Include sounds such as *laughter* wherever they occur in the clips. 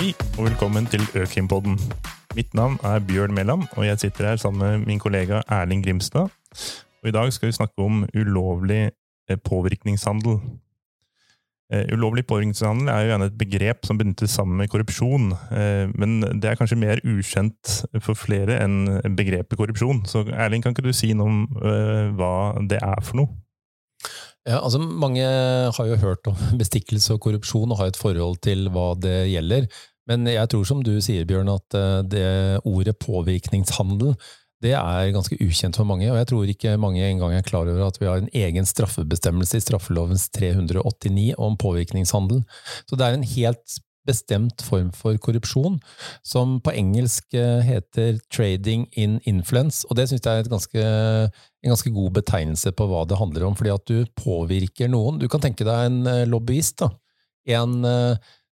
Hei, og velkommen til Økrimpodden. Mitt navn er Bjørn Melland, og jeg sitter her sammen med min kollega Erling Grimstad. Og I dag skal vi snakke om ulovlig eh, påvirkningshandel. Eh, ulovlig påvirkningshandel er jo gjerne et begrep som benyttes sammen med korrupsjon, eh, men det er kanskje mer ukjent for flere enn begrepet korrupsjon. Så Erling, kan ikke du si noe om hva det er for noe? Ja, altså Mange har jo hørt om *laughs* bestikkelse og korrupsjon og har et forhold til hva det gjelder. Men jeg tror som du sier, Bjørn, at eh, det ordet påvirkningshandel det er ganske ukjent for mange. Og jeg tror ikke mange engang er klar over at vi har en egen straffebestemmelse i straffelovens 389 om påvirkningshandel. Så det er en helt bestemt form for korrupsjon, som på engelsk eh, heter trading in influence. Og det syns jeg er ganske, en ganske god betegnelse på hva det handler om, fordi at du påvirker noen. Du kan tenke deg en eh, lobbyist. da. En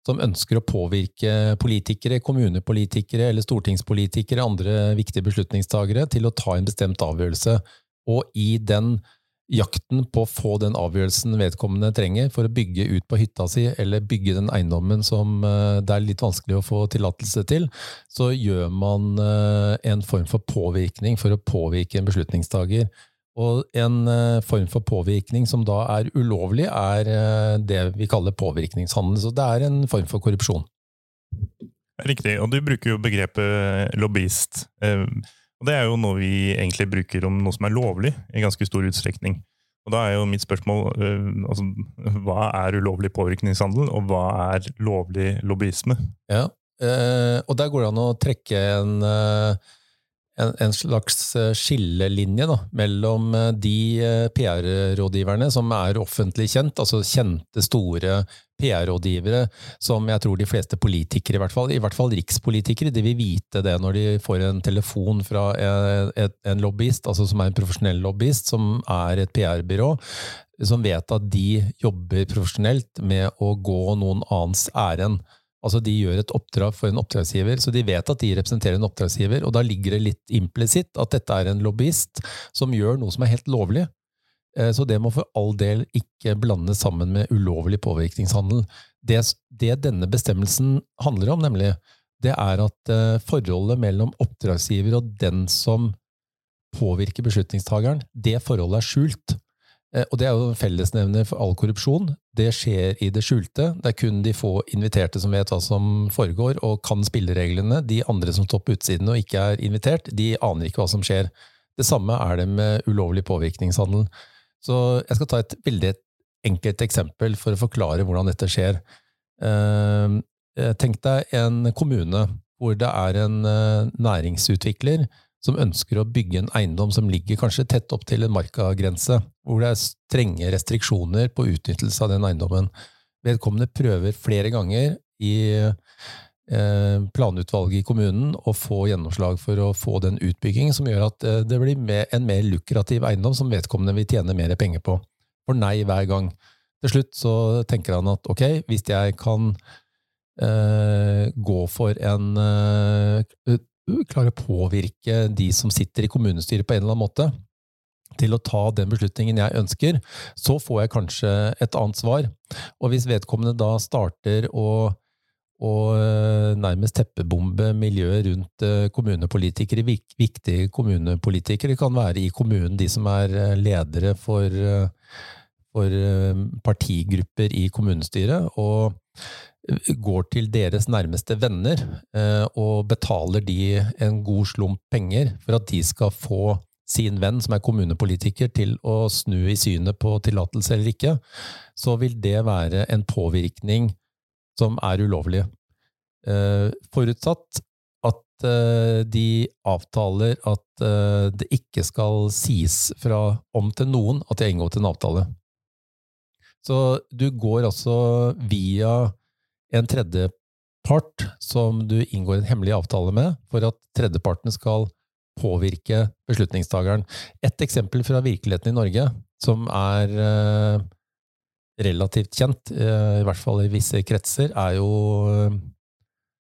som ønsker å påvirke politikere, kommunepolitikere eller stortingspolitikere, andre viktige beslutningstagere, til å ta en bestemt avgjørelse. Og i den jakten på å få den avgjørelsen vedkommende trenger for å bygge ut på hytta si, eller bygge den eiendommen som eh, det er litt vanskelig å få tillatelse til, så gjør man eh, en form for påvirkning for å påvirke en beslutningstager. Og en eh, form for påvirkning som da er ulovlig, er det vi kaller påvirkningshandel. Så det er en form for korrupsjon. Riktig, og du bruker jo begrepet lobbyist. Eh, og det er jo noe vi egentlig bruker om noe som er lovlig, i ganske stor utstrekning. Og da er jo mitt spørsmål altså, hva er ulovlig påvirkningshandel, og hva er lovlig lobbyisme? Ja, og der går det an å trekke en en, en, slags eh, skillelinje da, mellom eh, de eh, PR-rådgiverne som er offentlig kjent, altså kjente, store PR-rådgivere som jeg tror de fleste politikere, i hvert fall, i hvert fall rikspolitikere, de vil vite det når de får en telefon fra en, lobbyist, altså som er en profesjonell lobbyist, som er et PR-byrå, som vet at de jobber profesjonelt med å gå noen annens ærend. Altså De gjør et oppdrag for en oppdragsgiver, så de vet at de representerer en oppdragsgiver. Og da ligger det litt implisitt at dette er en lobbyist som gjør noe som er helt lovlig. Eh, så det må for all del ikke blandes sammen med ulovlig påvirkningshandel. Det, det denne bestemmelsen handler om, nemlig, det er at eh, forholdet mellom oppdragsgiver og den som påvirker beslutningstageren, det forholdet er skjult. Eh, og det er jo fellesnevner for all korrupsjon. Det skjer i det skjulte. Det er kun de få inviterte som vet hva som foregår og kan spillereglene. De andre som står på utsiden og ikke er invitert, de aner ikke hva som skjer. Det samme er det med ulovlig påvirkningshandel. Så jeg skal ta et veldig enkelt eksempel for å forklare hvordan dette skjer. Eh, tenk deg en kommune hvor det er en eh, næringsutvikler som ønsker å bygge en eiendom som ligger kanskje tett opp til en markagrense, hvor det er strenge restriksjoner på utnyttelse av den eiendommen. Vedkommende prøver flere ganger i eh, planutvalget i kommunen å få gjennomslag for å få den utbygging som gjør at eh, det blir en mer lukrativ eiendom som vedkommende vil tjene mer penger på. For nei hver gang. Til slutt så tenker han at ok, hvis jeg kan eh, gå for en eh, klare å påvirke de som sitter i kommunestyret på en eller annen måte, til å ta den beslutningen jeg ønsker, så får jeg kanskje et annet svar. Og hvis vedkommende da starter å, å eh, nærmest teppebombe miljøet rundt eh, kommunepolitikere, viktige kommunepolitikere, det kan være i kommunen de som er eh, ledere for, for partigrupper i kommunestyret, og går til deres nærmeste venner eh, og betaler de en god slump penger for at de skal få sin venn, som er kommunepolitiker, til å snu i synet på tillatelse eller ikke, så vil det være en påvirkning som er ulovlig. Eh, forutsatt at eh, de avtaler at det ikke skal sies fra om til noen at de har inngått en avtale. Så du går altså via en tredjepart som du inngår en hemmelig avtale med, for at tredjeparten skal påvirke beslutningstageren. Et eksempel fra virkeligheten i Norge, som er eh, relativt kjent, eh, i hvert fall i visse kretser, er jo eh,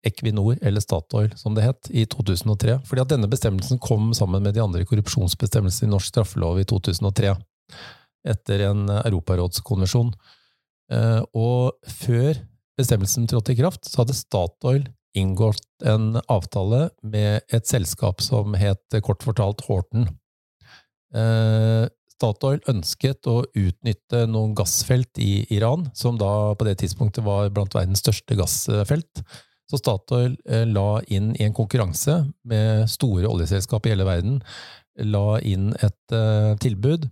Equinor, eller Statoil som det het, i 2003. Fordi at denne bestemmelsen kom sammen med de andre korrupsjonsbestemmelsene i norsk straffelov i 2003, etter en europarådskonvensjon. Og før bestemmelsen trådte i kraft, så hadde Statoil inngått en avtale med et selskap som het kort fortalt Horten. Eh, Statoil ønsket å utnytte noen gassfelt i Iran, som da på det tidspunktet var blant verdens største gassfelt. Så Statoil eh, la inn i en konkurranse med store oljeselskap i hele verden, la inn et uh, tilbud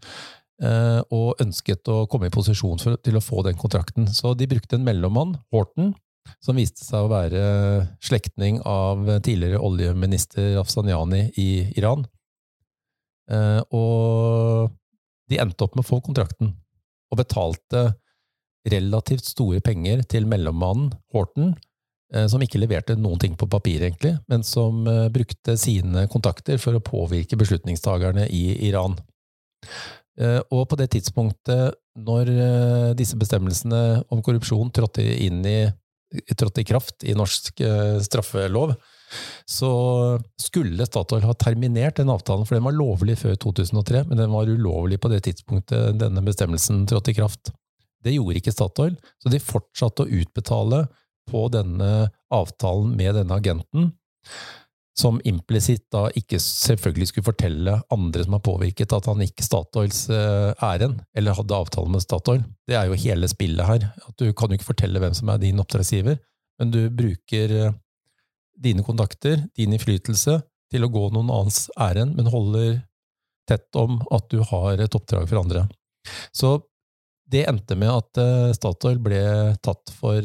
og ønsket å komme i posisjon for, til å få den kontrakten. Så de brukte en mellommann, Horten, som viste seg å være slektning av tidligere oljeminister Afsaniani i Iran. Uh, og de endte opp med å få kontrakten, og betalte relativt store penger til mellommannen Horten, eh, som ikke leverte noen ting på papir, egentlig, men som eh, brukte sine kontakter for å påvirke beslutningstagerne i Iran. Eh, og på det tidspunktet når disse bestemmelsene om korrupsjon trådte, i, trådte i kraft i norsk straffelov, så skulle Statoil ha terminert den avtalen, for den var lovlig før 2003, men den var ulovlig på det tidspunktet denne bestemmelsen trådte i kraft. Det gjorde ikke Statoil, så de fortsatte å utbetale på denne avtalen med denne agenten, som implisitt da ikke selvfølgelig skulle fortelle andre som har påvirket, at han gikk Statoils eh, ærend, eller hadde avtale med Statoil. Det er jo hele spillet her. At du kan jo ikke fortelle hvem som er din oppdragsgiver, men du bruker eh, dine kontakter, din innflytelse, til å gå noen annens ærend, men holder tett om at du har et oppdrag for andre. Så det endte med at eh, Statoil ble tatt for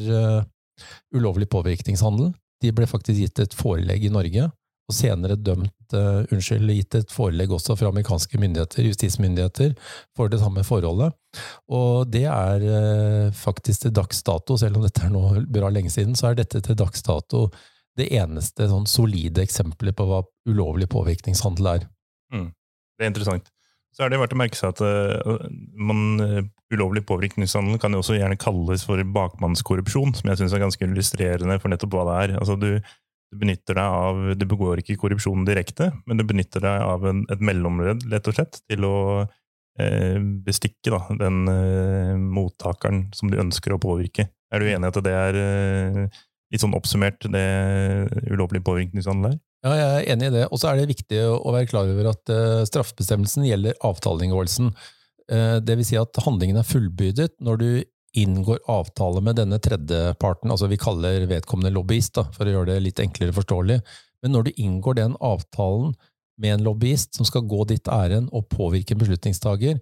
ulovlig påvirkningshandel. De ble faktisk gitt et forelegg i Norge, og senere dømt, uh, unnskyld, gitt et forelegg også fra amerikanske myndigheter, justismyndigheter, for det samme forholdet. Og det er uh, faktisk til dags dato, selv om dette er nå bra lenge siden, så er dette til dags dato det eneste sånn solide eksempelet på hva ulovlig påvirkningshandel er. Mm. Det er interessant. Så er det verdt å merke seg at uh, man, ulovlig påvirkningshandel kan jo også gjerne kalles for bakmannskorrupsjon, som jeg syns er ganske illustrerende for nettopp hva det er. Altså, du, du, benytter deg av Du begår ikke korrupsjon direkte, men du benytter deg av en, et mellomledd, rett og slett, til å eh, bestikke da, den mottakeren som du ønsker å påvirke. Er du enig i at det er litt sånn oppsummert det ulovlige påvirkningshandel er? Ja, jeg er enig i det. Og så er det viktig å være klar over at uh, straffebestemmelsen gjelder avtaleinngåelsen. Uh, det vil si at handlingen er fullbyrdet når du inngår avtale med denne tredjeparten, altså vi kaller vedkommende lobbyist, da, for å gjøre det litt enklere forståelig. Men når du inngår den avtalen med en lobbyist som skal gå ditt ærend og påvirke beslutningstaker,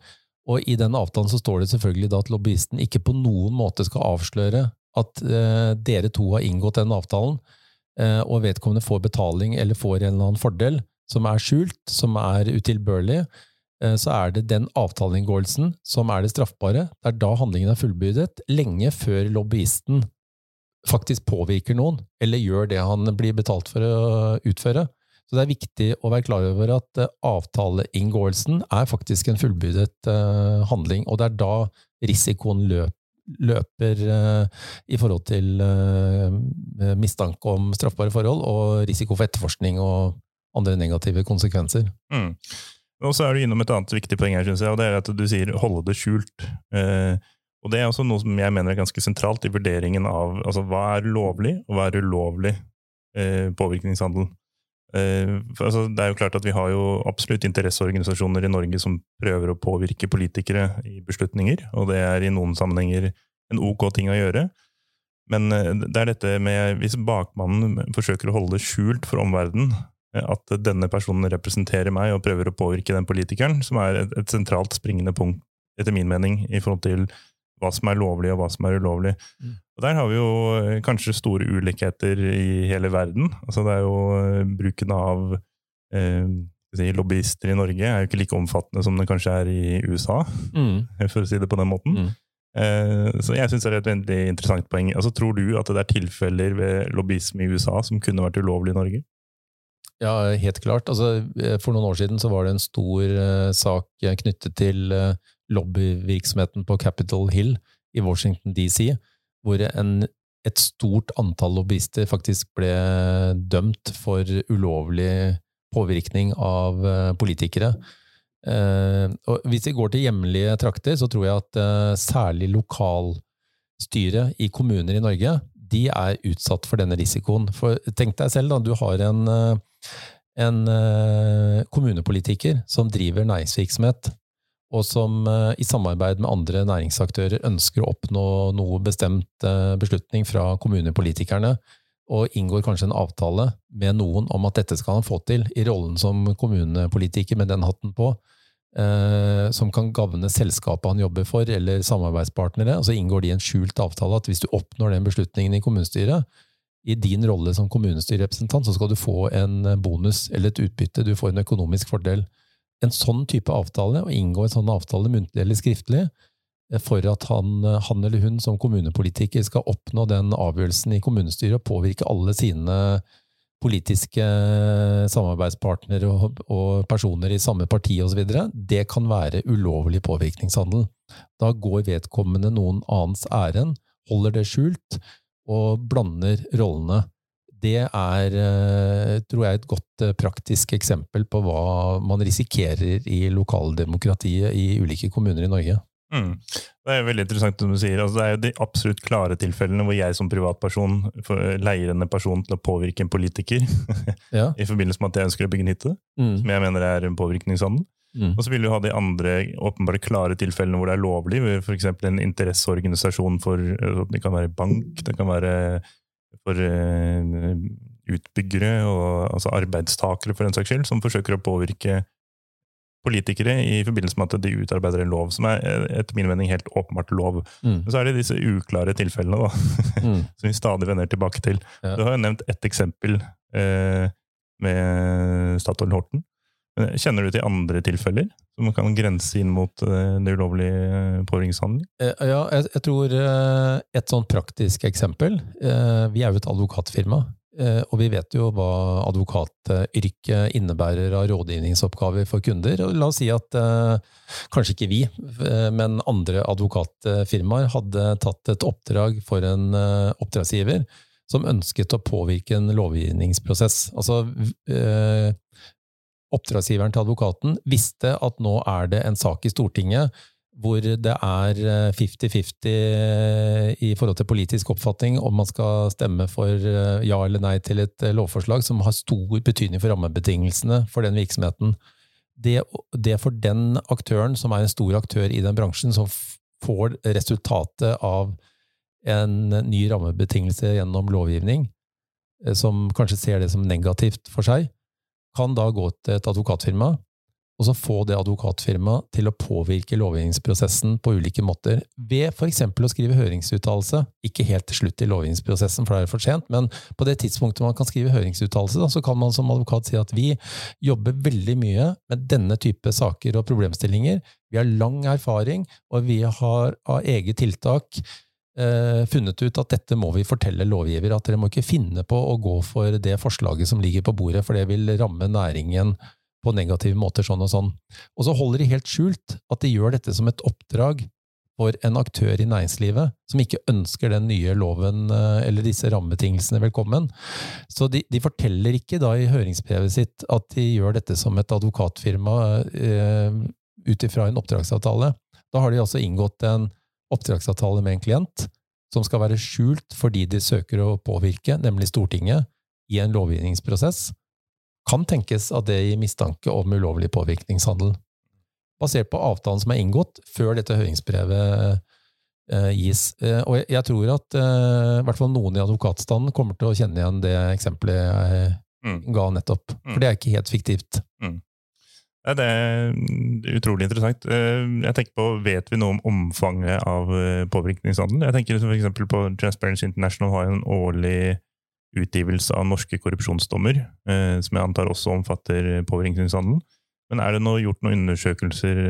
og i den avtalen så står det selvfølgelig da at lobbyisten ikke på noen måte skal avsløre at eh, dere to har inngått den avtalen, eh, og vedkommende får betaling eller får en eller annen fordel som er skjult, som er utilbørlig, så er det den avtaleinngåelsen som er det straffbare. Det er da handlingen er fullbyrdet, lenge før lobbyisten faktisk påvirker noen, eller gjør det han blir betalt for å utføre. Så det er viktig å være klar over at avtaleinngåelsen er faktisk en fullbyrdet handling, og det er da risikoen løper løper i forhold til mistanke om straffbare forhold og risiko for etterforskning og andre negative konsekvenser. Mm. Og så er du innom et annet viktig poeng her, synes jeg, og det er at du sier 'holde det skjult'. Eh, og Det er også noe som jeg mener er ganske sentralt i vurderingen av altså, hva er lovlig, og hva er ulovlig påvirkningshandel. For, altså, det er jo klart at Vi har jo absolutt interesseorganisasjoner i Norge som prøver å påvirke politikere i beslutninger, og det er i noen sammenhenger en ok ting å gjøre. Men eh, det er dette med hvis bakmannen forsøker å holde det skjult for omverdenen, eh, at denne personen representerer meg og prøver å påvirke den politikeren, som er et, et sentralt springende punkt, etter min mening, i forhold til hva som er lovlig og hva som er ulovlig. Mm. Og Der har vi jo eh, kanskje store ulikheter i hele verden. Altså det er jo Bruken av eh, lobbyister i Norge er jo ikke like omfattende som det kanskje er i USA, mm. *laughs* for å si det på den måten. Mm. Eh, så jeg syns det er et veldig interessant poeng. Altså, Tror du at det er tilfeller ved lobbyisme i USA som kunne vært ulovlig i Norge? Ja, helt klart. Altså, eh, for noen år siden så var det en stor uh, sak knyttet til uh, lobbyvirksomheten på Capitol Hill i Washington DC, hvor en, et stort antall lobbyister faktisk ble dømt for ulovlig påvirkning av uh, politikere. Og hvis vi går til hjemlige trakter, så tror jeg at særlig lokalstyret i kommuner i Norge, de er utsatt for denne risikoen. For tenk deg selv, da, du har en, eh, en eh, kommunepolitiker som driver næringsvirksomhet, og som eh, i samarbeid med andre næringsaktører ønsker å oppnå noe bestemt beslutning fra kommunepolitikerne, og inngår kanskje en avtale med noen om at dette skal han få til, i rollen som kommunepolitiker med den hatten på eh, som kan gagne selskapet han jobber for, eller samarbeidspartnere, og så inngår de en skjult avtale at hvis du oppnår den beslutningen i kommunestyret, i din rolle som kommunestyrerepresentant, så skal du få en bonus eller et utbytte, du får en økonomisk fordel. En sånn type avtale, å inngå en sånn avtale muntlig eller skriftlig, eh, for at han, han, eller hun som kommunepolitiker skal oppnå den avgjørelsen i kommunestyret og påvirke alle sine politiske samarbeidspartnere og, og, personer i samme parti osv., det kan være ulovlig påvirkningshandel. Da går vedkommende noen annens ærend, holder det skjult og blander rollene. Det er, eh, tror jeg, et godt eh, praktisk eksempel på hva man risikerer i lokaldemokratiet i ulike kommuner i Norge. Mm. Det er veldig interessant som du sier. Altså, det er jo de absolutt klare tilfellene hvor jeg som privatperson leier en person til å påvirke en politiker ja. *laughs* i forbindelse med at jeg ønsker å bygge en hytte, mm. som jeg mener er en påvirkningshandel. Mm. Og så vil du ha de andre åpenbare klare tilfellene hvor det er lovlig, f.eks. en interesseorganisasjon for Det kan være bank, det kan være for uh, utbyggere og altså arbeidstakere, for den saks skyld, som forsøker å påvirke politikere i forbindelse med at de utarbeider en lov, som er etter min mening helt åpenbart lov. Mm. Men så er det disse uklare tilfellene da, *laughs* mm. som vi stadig vender tilbake til. Ja. Du har jo nevnt ett eksempel eh, med Statoil Horten. Kjenner du til andre tilfeller som kan grense inn mot eh, det ulovlige eh, påvirkningshandel? Eh, ja, jeg, jeg, tror et sånn praktisk eksempel Vi er jo et advokatfirma. Eh, og vi vet jo hva advokatyrket innebærer av rådgivningsoppgaver for kunder. Og La oss si at eh, kanskje ikke vi, eh, men andre advokatfirmaer hadde tatt et oppdrag for en oppdragsgiver som ønsket å påvirke en lovgivningsprosess. Altså, oppdragsgiveren til advokaten visste at nå er det en sak i Stortinget hvor det er 50-50 eh, i forhold til politisk oppfatning om man skal stemme for eh, ja eller nei til et eh, lovforslag som har stor betydning for rammebetingelsene for den virksomheten. Det, det for den aktøren, som er en stor aktør i den bransjen, som får resultatet av en ny rammebetingelse gjennom lovgivning, som kanskje ser det som negativt for seg, kan da gå til et advokatfirma og så få det advokatfirmaet til å påvirke lovgivningsprosessen på ulike måter, ved eksempel å skrive høringsuttalelse, ikke helt til slutt i lovgivningsprosessen, for da er det for sent, men på det tidspunktet man kan skrive høringsuttalelse, så kan man som advokat si at vi jobber veldig mye med denne type saker og problemstillinger, vi har lang erfaring, og vi har av eget tiltak funnet ut at dette må vi fortelle lovgiver, at dere må ikke finne på å gå for det forslaget som ligger på bordet, for det vil ramme næringen på negative måter, sånn og sånn. Og så holder de helt skjult at de gjør dette som et oppdrag for en aktør i næringslivet som ikke ønsker den nye loven eh, eller disse rammebetingelsene velkommen. Så de, de forteller ikke da i høringsbrevet sitt at de gjør dette som et advokatfirma eh, ut ifra en oppdragsavtale. Da har de altså inngått en oppdragsavtale med en klient som skal være skjult fordi de søker å påvirke, nemlig Stortinget, i en lovgivningsprosess kan tenkes at det gir mistanke om ulovlig påvirkningshandel. Basert på avtalen som er inngått før dette høringsbrevet eh, gis. Eh, og jeg tror at eh, i hvert fall noen i advokatstanden kommer til å kjenne igjen det eksempelet jeg mm. ga nettopp. Mm. For det er ikke helt fiktivt. Mm. Ja, det er utrolig interessant. Eh, jeg tenker på, Vet vi noe om omfanget av eh, påvirkningshandel? Jeg tenker for på Transparency International har en årlig utgivelse av norske korrupsjonsdommer, eh, som jeg antar også omfatter påvirkningshandel. Men er det noe, gjort noen undersøkelser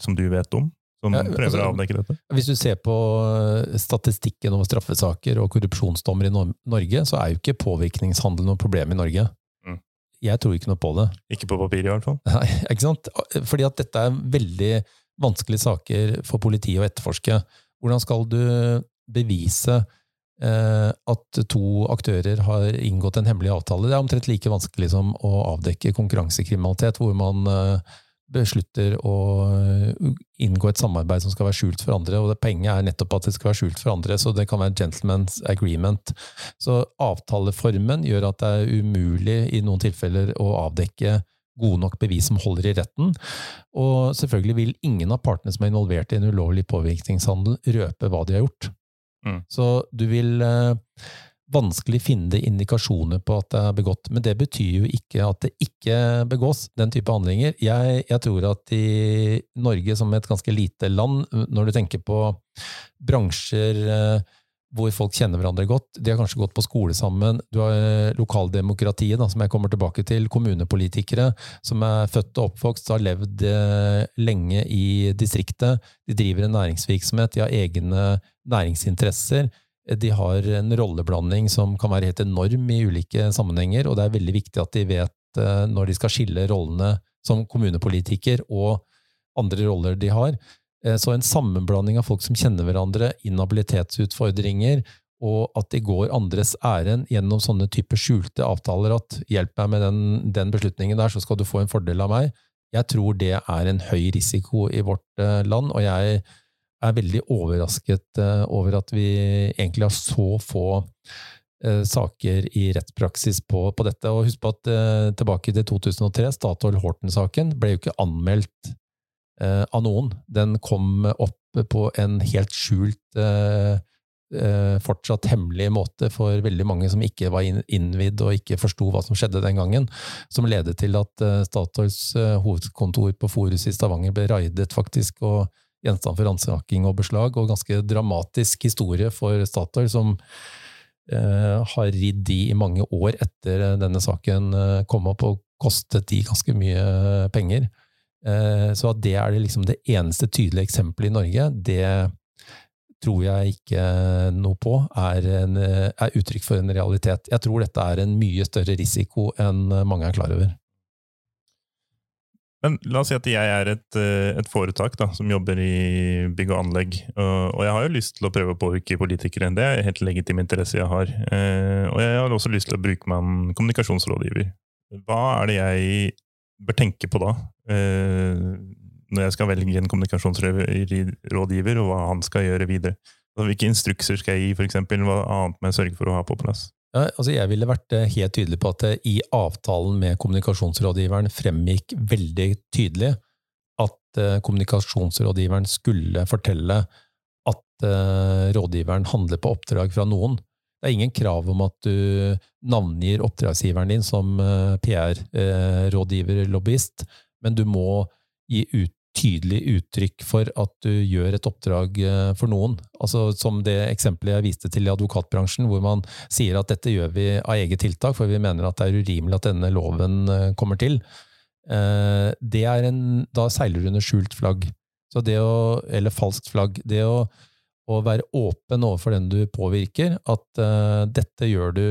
som du vet om, som ja, prøver altså, å avdekke dette? Hvis du ser på statistikken over straffesaker og korrupsjonsdommer i Norge, så er jo ikke påvirkningshandel noe problem i Norge. Jeg tror ikke noe på det. Ikke på papir, i hvert fall. Nei, ikke sant? Fordi at dette er veldig vanskelige saker for politiet å etterforske. Hvordan skal du bevise Eh, at to aktører har inngått en hemmelig avtale. Det er omtrent like vanskelig som å avdekke konkurransekriminalitet, hvor man eh, beslutter å inngå et samarbeid som skal være skjult for andre, og det Poenget er nettopp at det skal være skjult for andre, så det kan være gentleman's agreement. Så avtaleformen gjør at det er umulig i noen tilfeller å avdekke gode nok bevis som holder i retten. Og selvfølgelig vil ingen av partene som er involvert i en ulovlig påvirkningshandel, røpe hva de har gjort. Mm. Så du vil eh, vanskelig finne indikasjoner på at det er begått. Men det betyr jo ikke at det ikke begås den type handlinger. Jeg, jeg, tror at i Norge som et ganske lite land, når du tenker på bransjer eh, hvor folk kjenner hverandre godt. De har kanskje gått på skole sammen. Du har eh, lokaldemokratiet, da, som jeg kommer tilbake til. Kommunepolitikere som er født og oppvokst, har levd eh, lenge i distriktet. De driver en næringsvirksomhet, de har egne næringsinteresser. De har en rolleblanding som kan være helt enorm i ulike sammenhenger, og det er veldig viktig at de vet eh, når de skal skille rollene som kommunepolitiker og andre roller de har. Eh, så en sammenblanding av folk som kjenner hverandre, inhabilitetsutfordringer, og at de går andres ærend gjennom sånne typer skjulte avtaler at 'hjelp meg med den, den, beslutningen der, så skal du få en fordel av meg', jeg tror det er en høy risiko i vårt eh, land, og jeg er veldig overrasket eh, over at vi egentlig har så få saker i rettspraksis på, på, dette. Og husk på at tilbake til 2003, Statoil-Horten-saken, ble jo ikke anmeldt eh, av noen. Den kom opp på en helt skjult, eh, eh, fortsatt hemmelig måte for veldig mange som ikke var innvidd og ikke forsto hva som skjedde den gangen, som ledet til at eh, Statoils eh, hovedkontor på Forus i Stavanger ble raidet, faktisk, og gjenstand for ransaking og beslag, og ganske dramatisk historie for Statoil, som eh, har ridd de i mange år etter denne saken kom opp, og kostet de ganske mye penger. Eh, så at det er det, liksom det eneste tydelige eksempelet i Norge, det tror jeg ikke noe på er, en, er, uttrykk for en realitet. Jeg tror dette er en mye større risiko enn mange er klar over. Men la oss si at jeg er et, et foretak da, som jobber i bygg og anlegg. Og jeg har jo lyst til å prøve å påvirke politikere. Det er helt legitim interesse jeg har. Eh, og jeg har også lyst til å bruke meg en kommunikasjonsrådgiver. Hva er det jeg bør tenke på da? Eh, når jeg skal velge en kommunikasjonsrådgiver, og hva han skal gjøre videre. Hvilke instrukser skal jeg gi, f.eks.? Hva annet må jeg sørge for å ha på plass? Ja, altså jeg ville vært eh, helt tydelig på at det i avtalen med kommunikasjonsrådgiveren fremgikk veldig tydelig at eh, kommunikasjonsrådgiveren skulle fortelle at rådgiveren handler på oppdrag fra noen. Det er ingen krav om at du navngir oppdragsgiveren din som eh, PR-rådgiver, lobbyist, men du må gi ut, tydelig uttrykk for at du gjør et oppdrag eh, for noen. Altså Som det eksempelet jeg viste til i advokatbransjen, hvor man sier at dette gjør vi av eget tiltak, for vi mener at det er urimelig at denne loven eh, kommer til. Det er en, da seiler du under skjult flagg. Å, eller falskt flagg. Det å å, være åpen overfor den du påvirker, at dette gjør du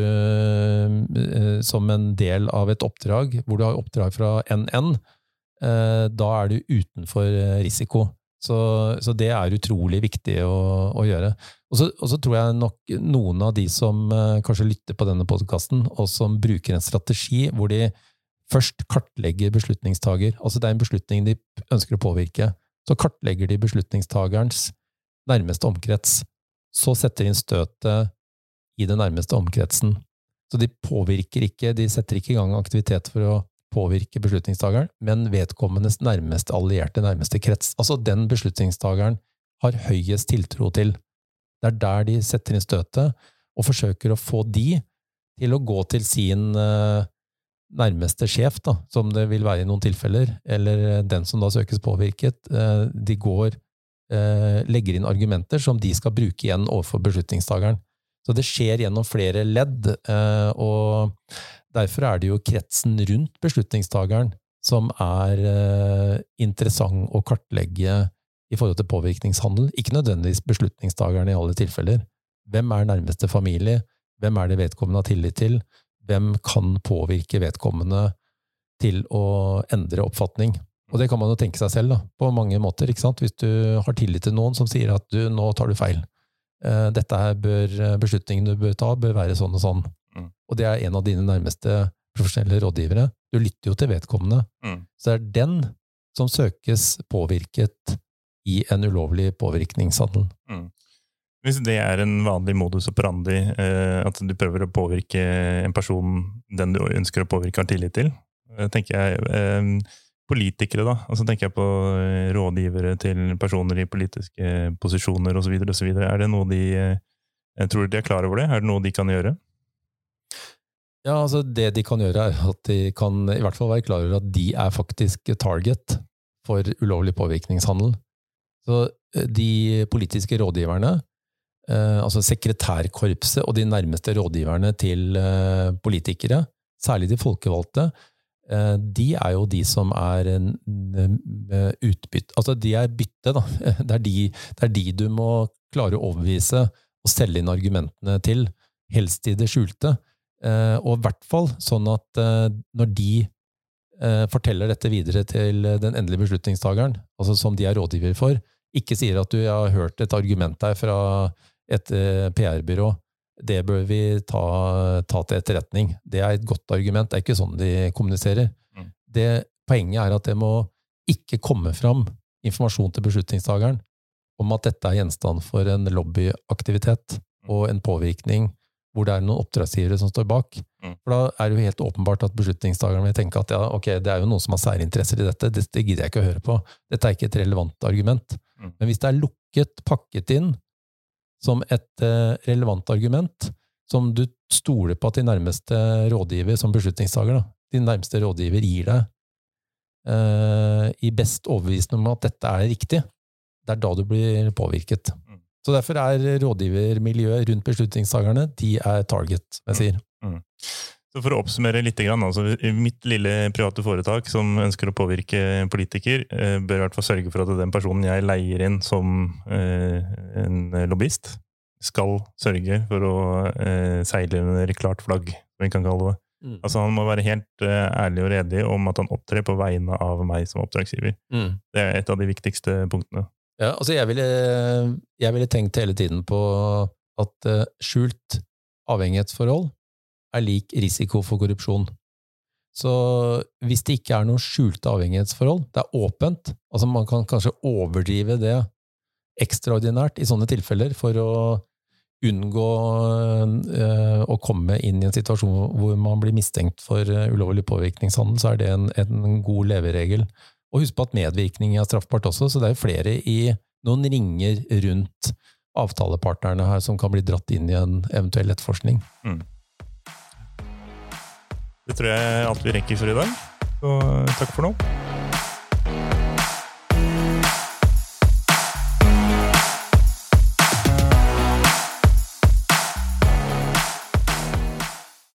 som en del av et oppdrag, hvor du har oppdrag fra NN, eh, da er du utenfor risiko. Så, så, det er utrolig viktig å, å gjøre. Og så, tror jeg nok noen av de som kanskje lytter på denne podkasten, og som bruker en strategi hvor de først kartlegger beslutningstaker, altså det er en beslutning de ønsker å påvirke, så kartlegger de beslutningstagerens nærmeste omkrets, så setter de inn støtet i den nærmeste omkretsen. Så de påvirker ikke, de setter ikke i gang aktivitet for å påvirke beslutningstageren, men vedkommendes nærmeste allierte, nærmeste krets. Altså den beslutningstageren har høyest tiltro til. Det er der de setter inn støtet, og forsøker å få de til å gå til sin uh, nærmeste sjef, da, som det vil være i noen tilfeller, eller den som da søkes påvirket. Uh, de går Eh, legger inn argumenter som de skal bruke igjen overfor beslutningstakeren. Så det skjer gjennom flere ledd, eh, og derfor er det jo kretsen rundt beslutningstakeren som er eh, interessant å kartlegge i forhold til påvirkningshandel. Ikke nødvendigvis beslutningstakeren i alle tilfeller. Hvem er nærmeste familie? Hvem er det vedkommende har tillit til? Hvem kan påvirke vedkommende til å endre oppfatning? Og det kan man jo tenke seg selv da, på mange måter. ikke sant? Hvis du har tillit til noen som sier at du, nå tar du feil. Eh, dette her bør, Beslutningen du bør ta, bør være sånn og sånn. Mm. Og det er en av dine nærmeste profesjonelle rådgivere. Du lytter jo til vedkommende. Mm. Så det er den som søkes påvirket i en ulovlig påvirkningshandel. Mm. Hvis det er en vanlig modus operandi, eh, at du prøver å påvirke en person den du ønsker å påvirke, har tillit til, eh, tenker jeg eh, politikere, da. Altså tenker jeg på eh, rådgivere til personer i politiske posisjoner osv. Er det noe de jeg Tror de er klar over det? Er det noe de kan gjøre? Ja, altså Det de kan gjøre, er at de kan i hvert fall være klar over at de er faktisk target for ulovlig påvirkningshandel. Så eh, de politiske rådgiverne, eh, altså sekretærkorpset og de nærmeste rådgiverne til eh, politikere, særlig de folkevalgte, de er jo de som er utbytte Altså, de er bytte, da. *laughs* Det er de, det er de du må klare å overbevise og selge inn argumentene til, helst i det skjulte. Og i hvert fall sånn at når de forteller dette videre til den endelige beslutningstakeren, altså som de er rådgiver for, ikke sier at du har hørt et argument der fra et PR-byrå. Det bør vi ta, ta, til etterretning. Det er et godt argument. Det er ikke sånn de kommuniserer. Mm. Det, poenget er at det må ikke komme fram informasjon til beslutningstakeren om at dette er gjenstand for en lobbyaktivitet mm. og en påvirkning hvor det er noen oppdragsgivere som står bak. Mm. For Da er det jo helt åpenbart at beslutningstakeren vil tenke at ja, ok, det er jo noen som har særinteresser i dette, det, gidder jeg ikke å høre på. Dette er ikke et relevant argument. Mm. Men hvis det er lukket, pakket inn som et uh, relevant argument, som du stoler på at de nærmeste rådgiver, som beslutningstaker, da, de nærmeste rådgiver gir deg uh, i best overbevisning om at dette er riktig, det er da du blir påvirket. Mm. Så derfor er rådgivermiljøet rundt beslutningstakerne de er target, jeg sier. Mm. Mm. Så For å oppsummere litt, altså, mitt lille private foretak som ønsker å påvirke politiker, eh, bør i hvert fall sørge for at den personen jeg leier inn som eh, en lobbyist, skal sørge for å eh, seile under klart flagg, som vi kan kalle det. Mm. Altså Han må være helt ærlig og redig om at han opptrer på vegne av meg som oppdragsgiver. Mm. Det er et av de viktigste punktene. Ja, altså jeg ville, jeg ville tenkt hele tiden på at skjult avhengighetsforhold er lik risiko for korrupsjon. Så hvis det ikke er noe skjulte avhengighetsforhold, det er åpent, altså man kan kanskje overdrive det ekstraordinært i sånne tilfeller for å unngå øh, å komme inn i en situasjon hvor man blir mistenkt for uh, ulovlig påvirkningshandel, så er det en, en god leveregel. Og husk på at medvirkning er straffbart også, så det er jo flere i noen ringer rundt avtalepartnerne her som kan bli dratt inn i en eventuell etterforskning. Mm. Det tror jeg er alt vi rekker for i dag. Så takk for nå.